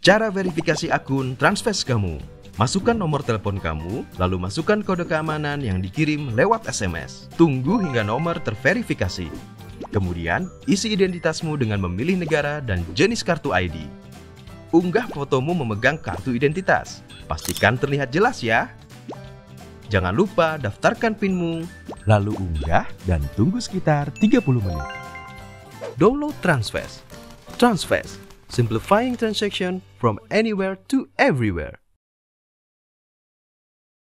Cara verifikasi akun Transfest kamu. Masukkan nomor telepon kamu, lalu masukkan kode keamanan yang dikirim lewat SMS. Tunggu hingga nomor terverifikasi. Kemudian, isi identitasmu dengan memilih negara dan jenis kartu ID. Unggah fotomu memegang kartu identitas. Pastikan terlihat jelas ya. Jangan lupa daftarkan PINmu, lalu unggah dan tunggu sekitar 30 menit. Download Transfest. Transfest, simplifying transaction from anywhere to everywhere.